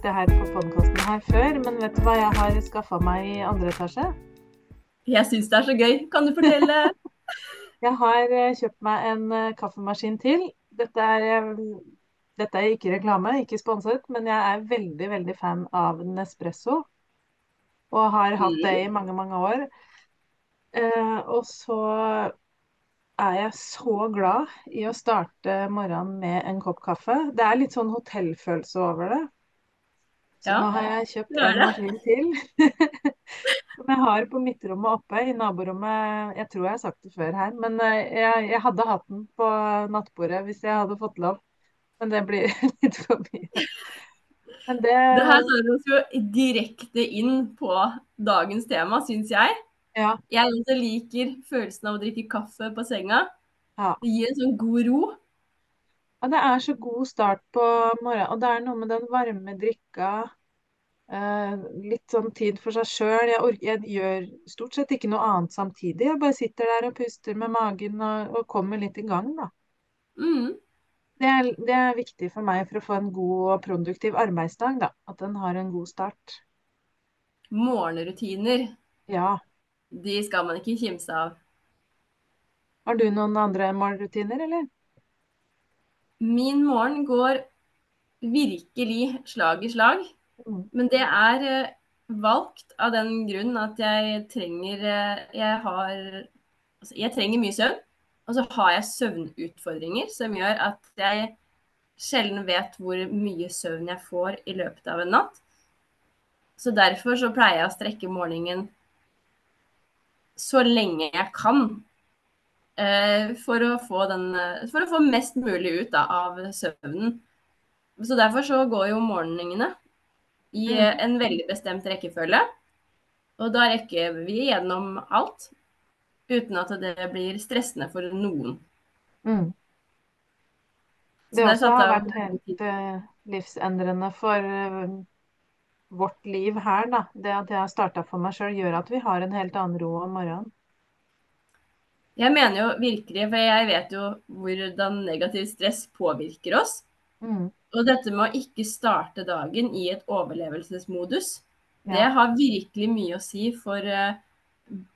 sagt det her på podkasten her før, men vet du hva jeg har skaffa meg i andre etasje? Jeg syns det er så gøy. Kan du fortelle? jeg har eh, kjøpt meg en eh, kaffemaskin til. Dette er, eh, dette er ikke reklame, ikke sponset, men jeg er veldig, veldig fan av Nespresso. Og har hatt det i Mm. mange, mange år. Eh, og så er jeg så glad i å starte morgenen med en kopp kaffe. Det er litt sånn hotellfølelse over det. Så Ja, nå har jeg kjøpt en maskin til. Som jeg har på midtrommet oppe. I naborommet Jeg tror jeg har sagt det før her, men eh, jeg, jeg hadde hatt den på nattbordet hvis jeg hadde fått lov. Men det blir litt for mye. Men det Det her tar oss jo direkte inn på dagens tema, syns jeg. Ja. Jeg liker følelsen av å drikke kaffe på senga. ja. Det gir en sånn god ro. Ja, det er så god start på morgenen. Og det er noe med den varme drikka. Eh, litt sånn tid for seg sjøl. Jeg, jeg gjør stort sett ikke noe annet samtidig. Jeg bare sitter der og puster med magen og, og kommer litt i gang, da. Mm. Det er, det er viktig for meg for å få en god og produktiv arbeidsdag, da. At den har en god start. Morgenrutiner, Ja. de skal man ikke kimse av. Har du noen andre morgenrutiner, eller? Min morgen går virkelig slag i slag. Mm. Men det er eh, valgt av den grunn at jeg trenger eh, Jeg har altså, Jeg trenger mye søvn. Og så har jeg søvnutfordringer som gjør at jeg sjelden vet hvor mye søvn jeg får i løpet av en natt. Så derfor så pleier jeg å strekke morgenen så lenge jeg kan. Eh, for å få den eh, For å få mest mulig ut da, av søvnen. Så derfor så går jo morgenene i Mm. eh, en veldig bestemt rekkefølge. Og da rekker vi gjennom alt uten at det blir stressende for noen. Mm. Det, Det også har vært helt livsendrende for vårt liv her, da. Det at jeg har starta for meg sjøl, gjør at vi har en helt annen ro om morgenen. Jeg mener jo virkelig, for jeg vet jo hvordan negativ stress påvirker oss. Mm. Og dette med å ikke starte dagen i et overlevelsesmodus, det har virkelig mye å si for eh,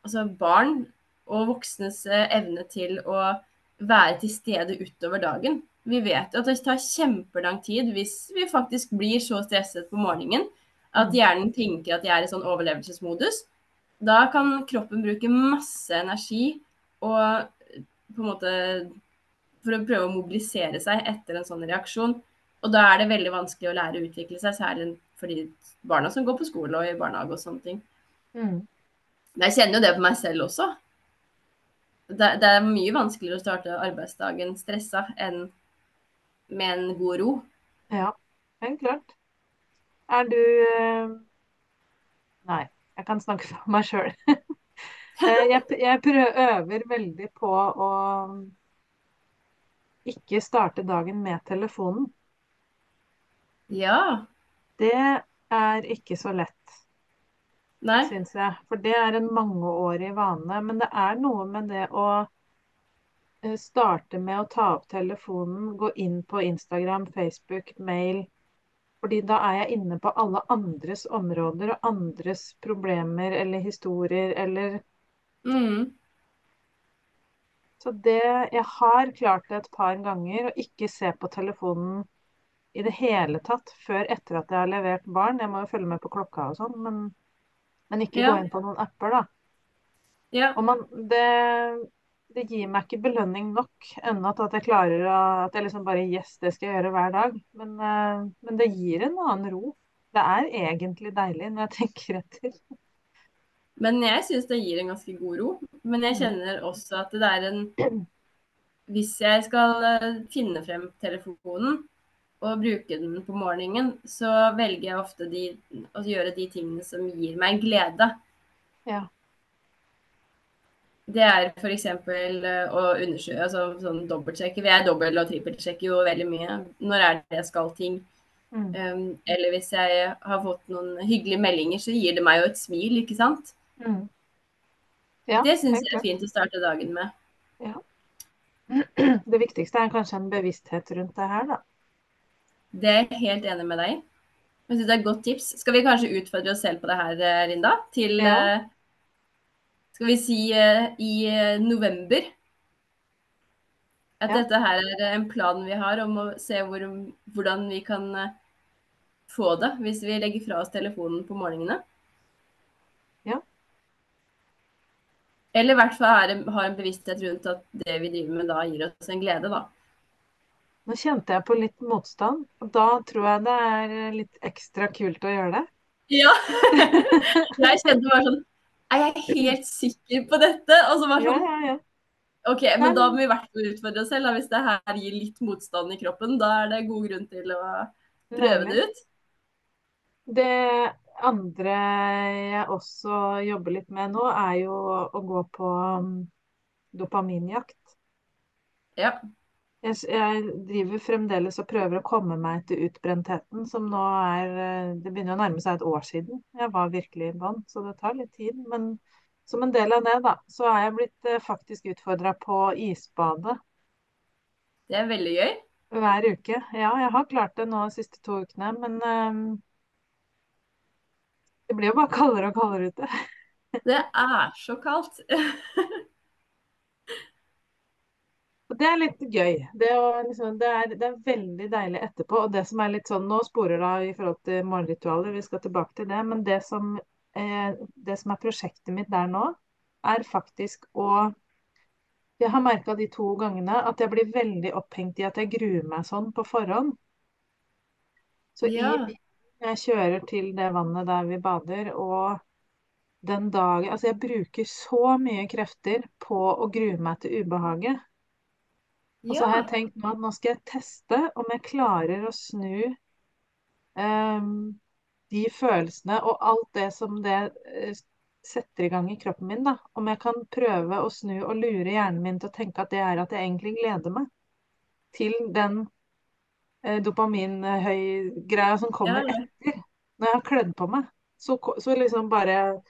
altså barn og voksnes eh, evne til å være til stede utover dagen. Vi vet jo at det tar kjempelang tid hvis vi faktisk blir så stresset på morgenen at Mm. hjernen tenker at de er i sånn overlevelsesmodus. Da kan kroppen bruke masse energi og på en måte for å prøve å mobilisere seg etter en sånn reaksjon. Og da er det veldig vanskelig å lære å utvikle seg, særlig for de barna som går på skole og i barnehage og sånne ting. Mm. Men jeg kjenner jo det på meg selv også. Det, det er mye vanskeligere å starte arbeidsdagen stressa enn med en god ro. Ja, helt klart. Er du eh, Nei, jeg kan snakke for meg sjøl. jeg, jeg prøver, øver veldig på å ikke starte dagen med telefonen. Ja. Det er ikke så lett, syns jeg. For det er en mangeårig vane. Men det er noe med det å eh, starte med å ta opp telefonen, gå inn på Instagram, Facebook, mail. Fordi da er jeg inne på alle andres områder og andres problemer eller historier eller Mm. Så det Jeg har klart det et par ganger å ikke se på telefonen i det hele tatt før etter at jeg har levert barn. Jeg må jo følge med på klokka og sånn, men, men ikke Ja. gå inn på noen apper, da. Ja. Og man, det, det gir meg ikke belønning nok ennå til at jeg klarer å At jeg liksom bare Yes, det skal jeg gjøre hver dag. Men, eh, men det gir en annen ro. Det er egentlig deilig når jeg tenker etter. Men jeg syns det gir en ganske god ro. Men jeg Mm. kjenner også at det er en Hvis jeg skal eh, finne frem telefonen og bruke den på morgenen, så velger jeg ofte de, å gjøre de tingene som gir meg glede. Ja. Det er f.eks. å undersøke, altså sånn dobbeltsjekke. Jeg dobbelt- og trippelsjekker jo veldig mye. Når er det jeg skal ting? Mm. Um, eller hvis jeg har fått noen hyggelige meldinger, så gir det meg jo et smil, ikke sant? Mm. Ja, det syns jeg er fint å starte dagen med. Det viktigste er kanskje en bevissthet rundt det her, da. Det er jeg helt enig med deg i. Jeg synes det er et godt tips. Skal vi kanskje utfordre oss selv på det her, eh, Linda? Til Ja. eh, Skal vi si eh, i november? At Ja. dette her er en plan vi har om å se hvor, hvordan vi kan få det hvis vi legger fra oss telefonen på morgenene. Ja. Eller i hvert fall en- har en bevissthet rundt at det vi driver med da gir oss en glede, da. Nå kjente jeg på litt motstand, og da tror jeg det er litt ekstra kult å gjøre det. Ja. jeg kjente bare sånn Er jeg helt sikker på dette? Og så bare Ja, sånn ja, ja. OK, men da må vi i hvert fall utfordre oss selv. Hvis det her gir litt motstand i kroppen, da er det god grunn til å prøve det ut. Det andre jeg også jobber litt med nå, er jo å gå på um, dopaminjakt. Ja. Jeg, jeg driver fremdeles og prøver å komme meg til utbrentheten, som nå er eh, Det begynner å nærme seg et år siden. Jeg var virkelig i bånn, så det tar litt tid. Men som en del av det, da, så er jeg blitt eh, faktisk utfordra på isbadet Det er veldig gøy. hver uke. Ja, jeg har klart det nå de siste to ukene, men eh, det blir jo bare kaldere og kaldere ute. Det er så kaldt. Og det er litt gøy. Det, å, liksom, det, er, det er veldig deilig etterpå. Og det som er litt sånn Nå sporer av i forhold til morgenritualer, vi skal tilbake til det. Men det som, eh, det som er prosjektet mitt der nå, er faktisk å Jeg har merka de to gangene at jeg blir veldig opphengt i at jeg gruer meg sånn på forhånd. Så Ja. i jeg kjører til det vannet der vi bader, og den dagen Altså, jeg bruker så mye krefter på å grue meg til ubehaget. Og så har jeg tenkt nå at nå skal jeg teste om jeg klarer å snu um, de følelsene og alt det som det eh, setter i gang i kroppen min, da. Om jeg kan prøve å snu og lure hjernen min til å tenke at det er at jeg egentlig gleder meg til den dopaminhøy-greia som kommer Ja, ja. etter. Når jeg har klødd på meg. Så, så liksom bare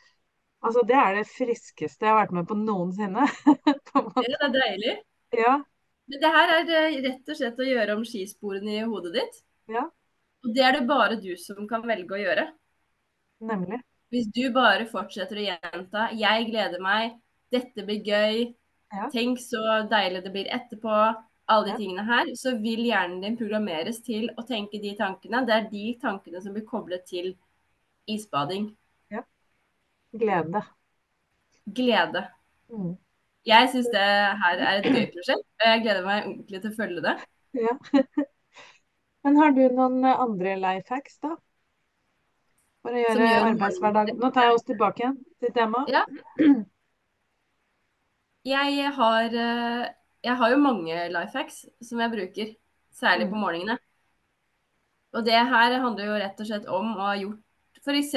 Altså, det er det friskeste jeg har vært med på noensinne. på ja, det er deilig. Ja, Men det her er eh, rett og slett å gjøre om skisporene i hodet ditt. ja, Og det er det bare du som kan velge å gjøre. nemlig. Hvis du bare fortsetter å gjenta 'jeg gleder meg', 'dette blir gøy', Ja. 'tenk så deilig det blir etterpå', alle de tingene her, så vil hjernen din programmeres til å tenke de tankene. Det er de tankene som blir koblet til isbading. Glede. Glede. Mm. Jeg syns det her er et gøy prosjekt, og jeg gleder meg ordentlig til å følge det. Ja. Men har du noen andre life hacks, da? For å gjøre gjør arbeidshverdagen Nå tar jeg oss tilbake igjen til temaet. Ja. Jeg har, eh, jeg har jo mange life hacks som jeg bruker, særlig på Mm. morgenene. Og det her handler jo rett og slett om å ha gjort f.eks.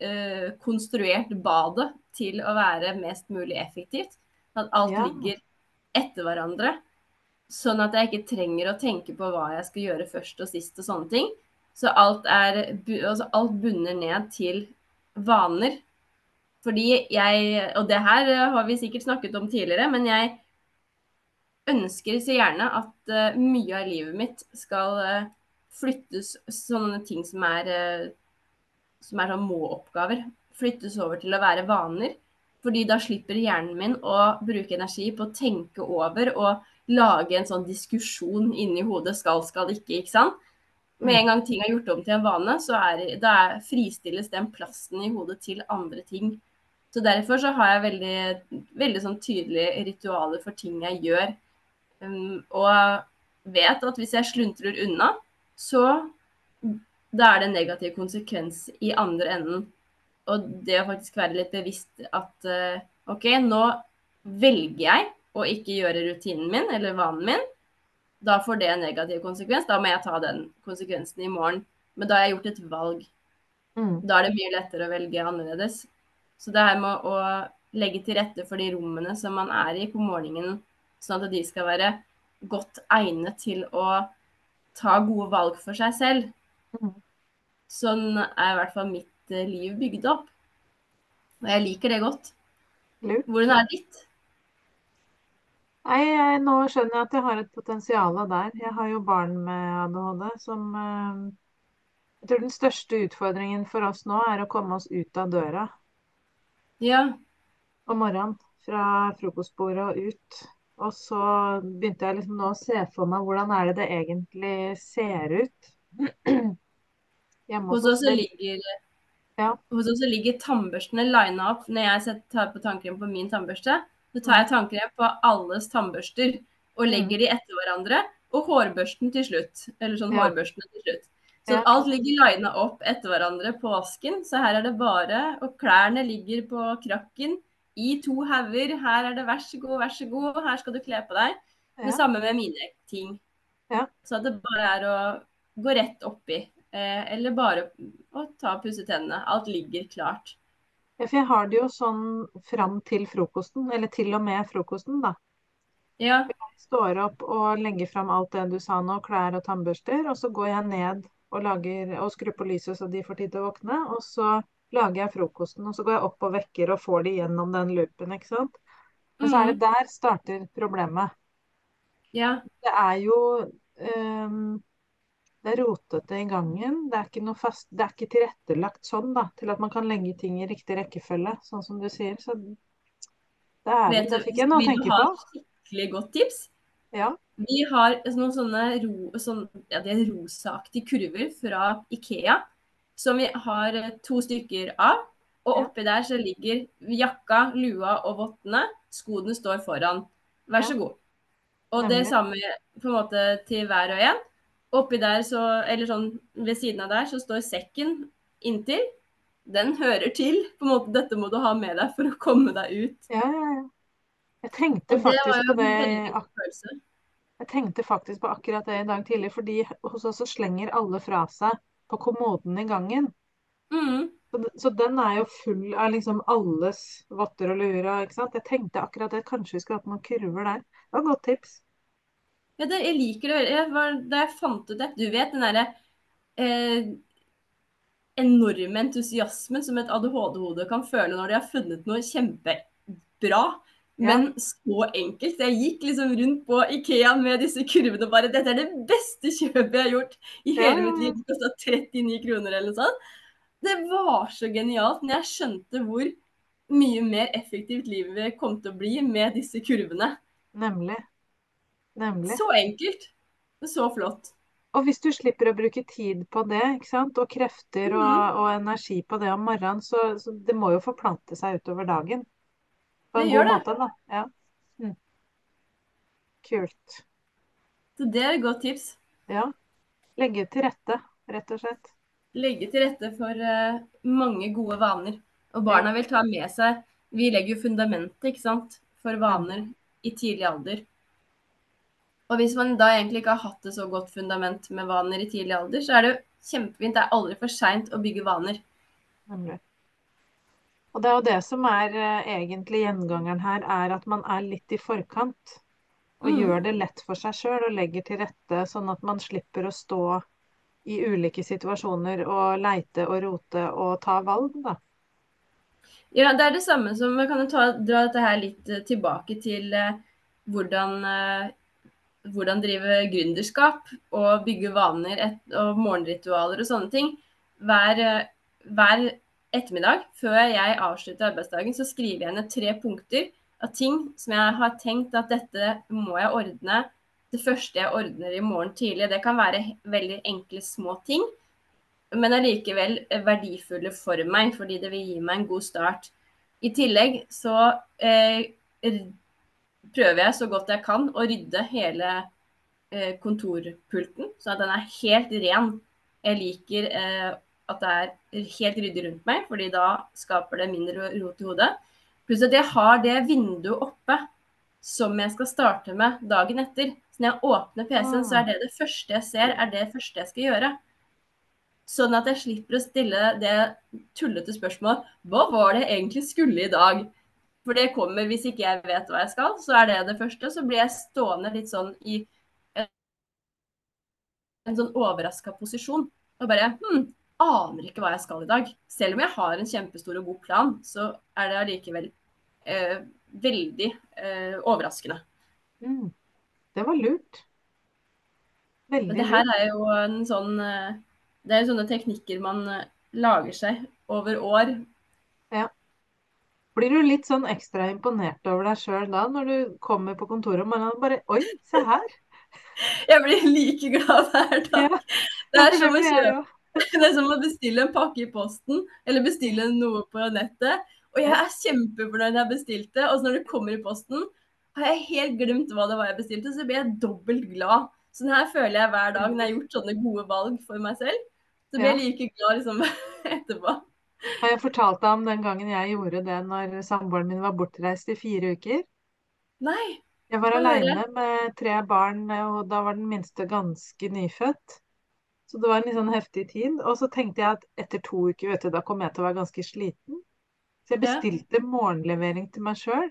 Eh, konstruert badet til å være mest mulig effektivt. At alt Ja. ligger etter hverandre. Sånn at jeg ikke trenger å tenke på hva jeg skal gjøre først og sist og sånne ting. Så alt, er, altså alt bunner ned til vaner. Fordi jeg, og det her har vi sikkert snakket om tidligere, men jeg ønsker så gjerne at uh, mye av livet mitt skal uh, flyttes sånne ting som er, uh, som er sånn må-oppgaver. Flyttes over til å være vaner. Fordi da slipper hjernen min å bruke energi på å tenke over og lage en sånn diskusjon inni hodet. Skal, skal ikke, ikke sant? Med en gang ting er gjort om til en vane, så er, da er, fristilles den plassen i hodet til andre ting. Så derfor så har jeg veldig, veldig sånn tydelige ritualer for ting jeg gjør. Og vet at hvis jeg sluntrer unna, så da er det en negativ konsekvens i andre enden. Og det å faktisk være litt bevisst at eh, OK, nå velger jeg å ikke gjøre rutinen min eller vanen min. Da får det en negativ konsekvens. Da må jeg ta den konsekvensen i morgen. Men da har jeg gjort et valg. Mm. Da er det mye lettere å velge annerledes. Så det her med å legge til rette for de rommene som man er i på morgenen, sånn at de skal være godt egnet til å ta gode valg for seg selv. Mm. Sånn er i hvert fall mitt eh, liv bygd opp. Og jeg liker det godt. Hvordan er det ditt? Nei, jeg, nå skjønner jeg at jeg har et potensial der. Jeg har jo barn med ADHD som eh, Jeg tror den største utfordringen for oss nå er å komme oss ut av døra Ja, om morgenen. Fra frokostbordet og ut. Og så begynte jeg liksom nå å se for meg hvordan er det det egentlig ser ut hos oss ligger, ja. hos oss ligger tannbørstene lina opp. Når jeg tar på tannkrem på min tannbørste, så tar jeg tannkrem på alles tannbørster og Mm. legger de etter hverandre. Og hårbørsten til slutt. Eller sånn Ja. hårbørstene til slutt. Så Ja. alt ligger lina opp etter hverandre på vasken. Så her er det bare Og klærne ligger på krakken i to hauger. Her er det vær så god, vær så god, her skal du kle på deg. Det samme med mine ting. Ja. Så at det bare er å gå rett oppi. Eh, eller bare å ta og pusse tennene. Alt ligger klart. Ja, for jeg har det jo sånn fram til frokosten, eller til og med frokosten, da. Ja. Står opp og legger fram alt det du sa nå, klær og tannbørster, og så går jeg ned og, lager, og skrur på lyset så de får tid til å våkne, og så lager jeg frokosten, og så går jeg opp og vekker og får de gjennom den loopen, ikke sant. Og så er det der starter problemet. ja. Det er jo um, Det er rotete i gangen. Det er ikke noe fast Det er ikke tilrettelagt sånn, da, til at man kan legge ting i riktig rekkefølge, sånn som du sier. Så er Vet det fikk jeg noe å vil du tenke ha skikkelig godt tips? Ja. Vi har noen sånne, ro, sånn, ja, det rosaaktige kurver fra Ikea som vi har eh, to stykker av. Og oppi der så ligger jakka, lua og vottene. Skoene står foran. Vær så god. Og det samme på en måte til hver og en. Oppi der så, eller sånn ved siden av der, så står sekken inntil. Den hører til. På en måte, dette må du ha med deg for å komme deg ut. Ja, ja, ja. Jeg tenkte faktisk det på det. Jeg tenkte faktisk på akkurat det i dag tidlig, fordi hos oss så slenger alle fra seg på kommoden i gangen. Mm. Så, så den er jo full av liksom alles votter og luer og ikke sant. Jeg tenkte akkurat det, kanskje vi skulle hatt noen kurver der. Det var et godt tips. Ja, det, jeg liker det. Jeg var, da jeg fant ut det Du vet den derre eh, enorme entusiasmen som et ADHD-hode kan føle når de har funnet noe kjempebra, men så enkelt. Jeg gikk liksom rundt på Ikea med disse kurvene og bare Dette er det beste kjøpet jeg har gjort i hele mitt liv. Det kosta 39 kroner eller noe sånt. Det var så genialt. Men jeg skjønte hvor mye mer effektivt livet kom til å bli med disse kurvene. Nemlig. Nemlig. Så enkelt. Så flott. Og hvis du slipper å bruke tid på det, og krefter og, Mhm. og energi på det om morgenen, så, så det må jo forplante seg utover dagen. På en god det. måte, da. Ja. Mm. Kult. Så det er et godt tips. Ja. Legge til rette, rett og slett. Legge til rette for uh, mange gode vaner. Og barna vil ta med seg Vi legger jo fundamentet, ikke sant, for vaner i tidlig alder. Og hvis man da egentlig ikke har hatt et så godt fundament med vaner i tidlig alder, så er det jo kjempefint. Det er aldri for seint å bygge vaner. Nemlig. Og det er jo det som er eh, egentlig gjengangeren her, er at man er litt i forkant. Og Mm. gjør det lett for seg sjøl og legger til rette, sånn at man slipper å stå i ulike situasjoner og leite og rote og ta valg, da. Ja, det er det samme som vi kan ta, dra dette her litt eh, tilbake til eh, hvordan, eh, hvordan drive gründerskap og bygge vaner et, og morgenritualer og sånne ting. Hver, eh, hver ettermiddag før jeg avslutter arbeidsdagen, så skriver jeg ned tre punkter av ting som jeg har tenkt at dette må jeg ordne. Det første jeg ordner i morgen tidlig. Det kan være veldig enkle, små ting men allikevel verdifulle for meg, fordi det vil gi meg en god start. I tillegg så eh, prøver jeg så godt jeg kan å rydde hele eh, kontorpulten, så at den er helt ren. Jeg liker eh, at det er helt ryddig rundt meg, fordi da skaper det mindre rot i hodet. Pluss at jeg har det vinduet oppe som jeg skal starte med dagen etter. Så når jeg åpner PC-en, så er det det første jeg ser, er det første jeg skal gjøre. Sånn at jeg slipper å stille det tullete spørsmålet Hva var det jeg egentlig skulle i dag? For det kommer hvis ikke jeg vet hva jeg skal, så er det det første. Så blir jeg stående litt sånn i en sånn overraska posisjon. Og bare hm, aner ikke hva jeg skal i dag. Selv om jeg har en kjempestor og god plan, så er det allikevel eh, veldig eh, overraskende. Mm. Det var lurt. Veldig lurt. det her er jo en sånn eh, Det er jo sånne teknikker man eh, lager seg over år. Ja. Blir du litt sånn ekstra imponert over deg sjøl da, når du kommer på kontoret og bare Oi, se her! Jeg blir like glad hver dag. Ja, Det er som å kjøpe. Det er som å bestille en pakke i posten, eller bestille noe på nettet. Og jeg er kjempefornøyd jeg har bestilt det, og så når det kommer i posten, har jeg helt glemt hva det var jeg bestilte, så blir jeg dobbelt glad. Sånn her føler jeg hver dag når jeg har gjort sånne gode valg for meg selv. Så blir jeg like glad liksom etterpå. Har jeg fortalt deg om den gangen jeg gjorde det når samboeren min var bortreist i fire uker? Nei. Jeg var aleine med tre barn, og da var den minste ganske nyfødt. Så det var en litt sånn heftig tid. Og så tenkte jeg at etter to uker, vet du, da kom jeg til å være ganske sliten. Så jeg Ja. bestilte morgenlevering til meg sjøl,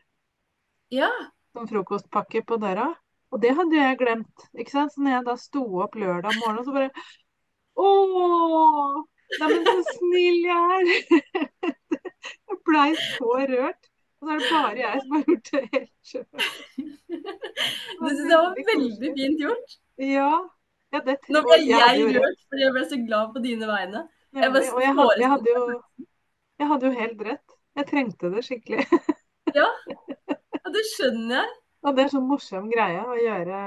Ja. som frokostpakke på døra. Og det hadde jeg glemt, ikke sant. Så når jeg da sto opp lørdag morgen, så bare Å! Neimen, så snill jeg er! Jeg blei så rørt. Og så er det bare jeg som har gjort det helt sjøl. Det var veldig fint gjort. Ja. Ja det Nå ble jeg jeg rørt fordi jeg ble så glad på dine vegne. Jeg Nemlig. Og jeg hadde, jeg, hadde jo, jeg hadde jo helt rett. Jeg trengte det skikkelig. Ja, det skjønner jeg. Og det er sånn morsom greie å gjøre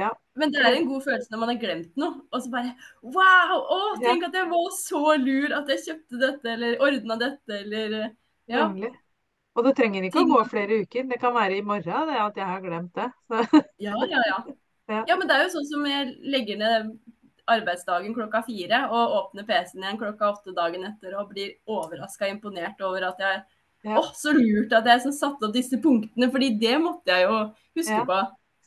Ja. Men det er en god følelse når man har glemt noe, og så bare Wow! Å, tenk at jeg var så lur at jeg kjøpte dette, eller ordna dette, eller Ja. Nemlig. Og det trenger ikke å gå flere uker. Det kan være i morgen det at jeg har glemt det. Så, Ja, ja, ja. Ja. Ja, men det er jo sånn som jeg legger ned arbeidsdagen klokka fire og åpner PC-en igjen klokka åtte dagen etter og blir overraska imponert over at jeg Ja. Å, så lurt at jeg satte opp disse punktene, fordi det måtte jeg jo huske Ja. på.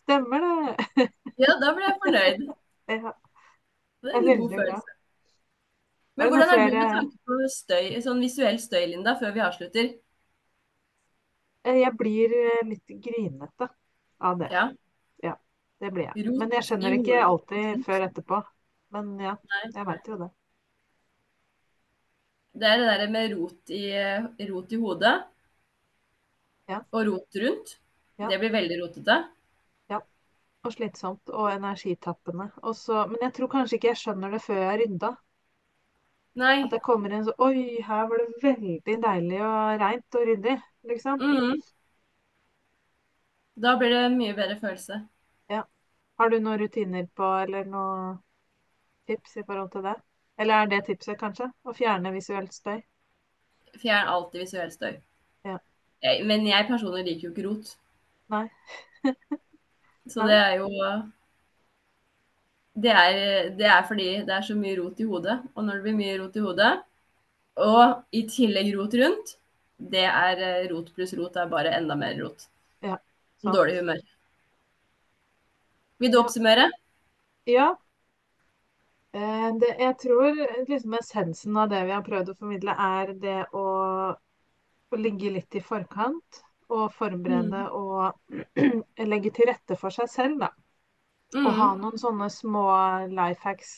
stemmer det. Ja, da ble jeg fornøyd. Ja. Det er en god følelse. Men hvordan er du med tanke på støy, sånn visuell støy, Linda, før vi avslutter? Eh, Jeg blir eh, litt grinete av det. Ja. Det blir jeg. Rot Men jeg skjønner ikke alltid før etterpå. Men ja, jeg veit jo det. Det er det der med rot i, rot i hodet Ja. og rot rundt. Ja. Det blir veldig rotete. Ja. Og slitsomt og energitappende. Også, men jeg tror kanskje ikke jeg skjønner det før jeg har rydda. Nei. At jeg kommer inn sånn Oi, her var det veldig deilig og reint og ryddig. Liksom. Mhm. Da blir det en mye bedre følelse. Har du noen rutiner på, eller noen tips i forhold til det? Eller er det tipset, kanskje? Å fjerne visuelt støy? Fjern alltid visuell støy. Ja. Jeg, men jeg personlig liker jo ikke rot. Nei. Så det er jo det er, det er fordi det er så mye rot i hodet. Og når det blir mye rot i hodet, og i tillegg rot rundt, det er eh, rot pluss rot er bare enda mer rot. Ja, dårlig humør. Vil du oppsummere? Ja. Eh, Det, jeg tror liksom essensen av det vi har prøvd å formidle, er det å, å ligge litt i forkant. Og forberede og legge til rette for seg selv, da. Og ha Mm. noen sånne små life hacks,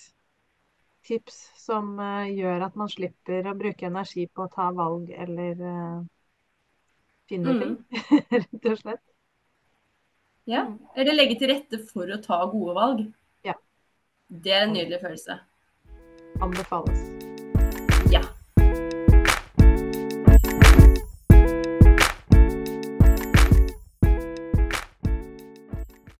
tips, som uh, gjør at man slipper å bruke energi på å ta valg eller uh, finne Mm. ting, rett og slett. Ja. Eller legge til rette for å ta gode valg. Ja. Det er en nydelig følelse. Anbefales.